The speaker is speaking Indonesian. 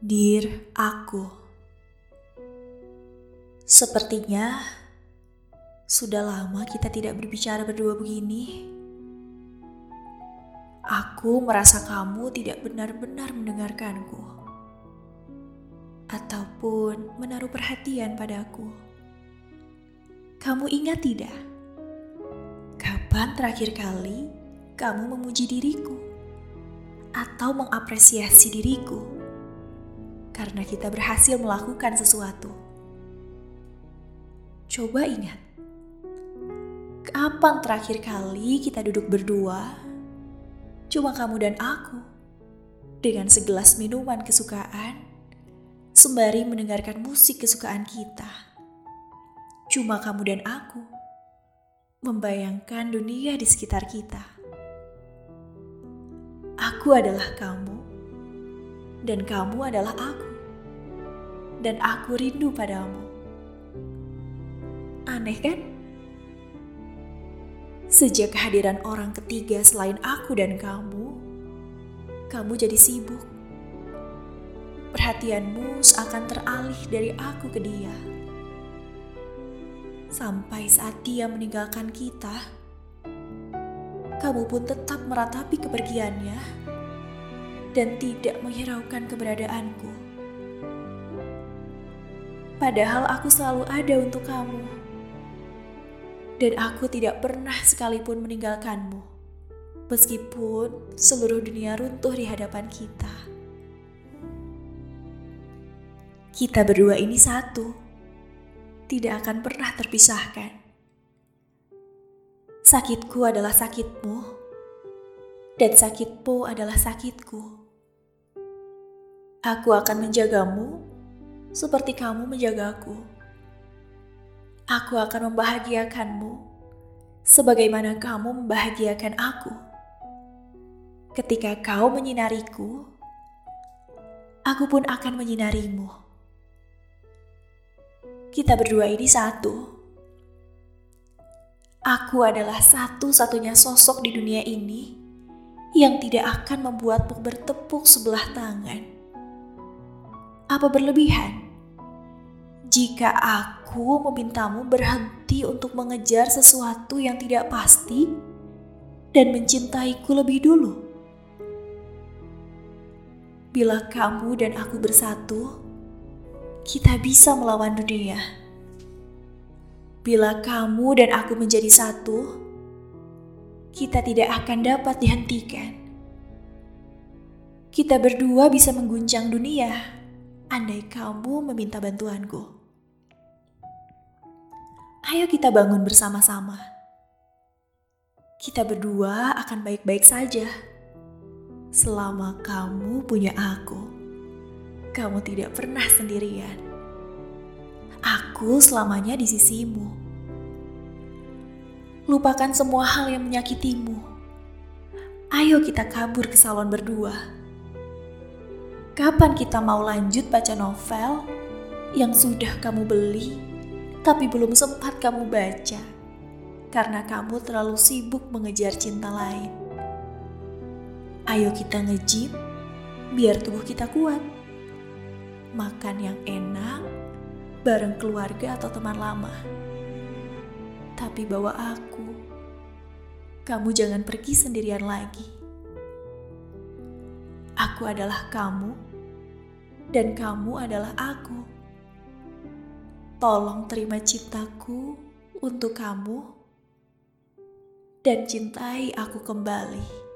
Dear aku, sepertinya sudah lama kita tidak berbicara berdua begini. Aku merasa kamu tidak benar-benar mendengarkanku, ataupun menaruh perhatian padaku. Kamu ingat tidak? Kapan terakhir kali kamu memuji diriku atau mengapresiasi diriku karena kita berhasil melakukan sesuatu? Coba ingat, kapan terakhir kali kita duduk berdua, cuma kamu dan aku, dengan segelas minuman kesukaan, sembari mendengarkan musik kesukaan kita? Cuma kamu dan aku membayangkan dunia di sekitar kita. Aku adalah kamu, dan kamu adalah aku, dan aku rindu padamu. Aneh kan? Sejak kehadiran orang ketiga selain aku dan kamu, kamu jadi sibuk. Perhatianmu seakan teralih dari aku ke dia sampai saat dia meninggalkan kita, kamu pun tetap meratapi kepergiannya dan tidak menghiraukan keberadaanku. Padahal aku selalu ada untuk kamu, dan aku tidak pernah sekalipun meninggalkanmu, meskipun seluruh dunia runtuh di hadapan kita. Kita berdua ini satu tidak akan pernah terpisahkan. Sakitku adalah sakitmu, dan sakitmu adalah sakitku. Aku akan menjagamu seperti kamu menjagaku. Aku akan membahagiakanmu sebagaimana kamu membahagiakan aku. Ketika kau menyinariku, aku pun akan menyinarimu kita berdua ini satu. Aku adalah satu-satunya sosok di dunia ini yang tidak akan membuatmu bertepuk sebelah tangan. Apa berlebihan jika aku memintamu berhenti untuk mengejar sesuatu yang tidak pasti dan mencintaiku lebih dulu? Bila kamu dan aku bersatu, kita bisa melawan dunia. Bila kamu dan aku menjadi satu, kita tidak akan dapat dihentikan. Kita berdua bisa mengguncang dunia, andai kamu meminta bantuanku. Ayo kita bangun bersama-sama. Kita berdua akan baik-baik saja selama kamu punya aku kamu tidak pernah sendirian. Aku selamanya di sisimu. Lupakan semua hal yang menyakitimu. Ayo kita kabur ke salon berdua. Kapan kita mau lanjut baca novel yang sudah kamu beli tapi belum sempat kamu baca karena kamu terlalu sibuk mengejar cinta lain? Ayo kita ngejip biar tubuh kita kuat makan yang enak bareng keluarga atau teman lama. Tapi bawa aku. Kamu jangan pergi sendirian lagi. Aku adalah kamu dan kamu adalah aku. Tolong terima cintaku untuk kamu dan cintai aku kembali.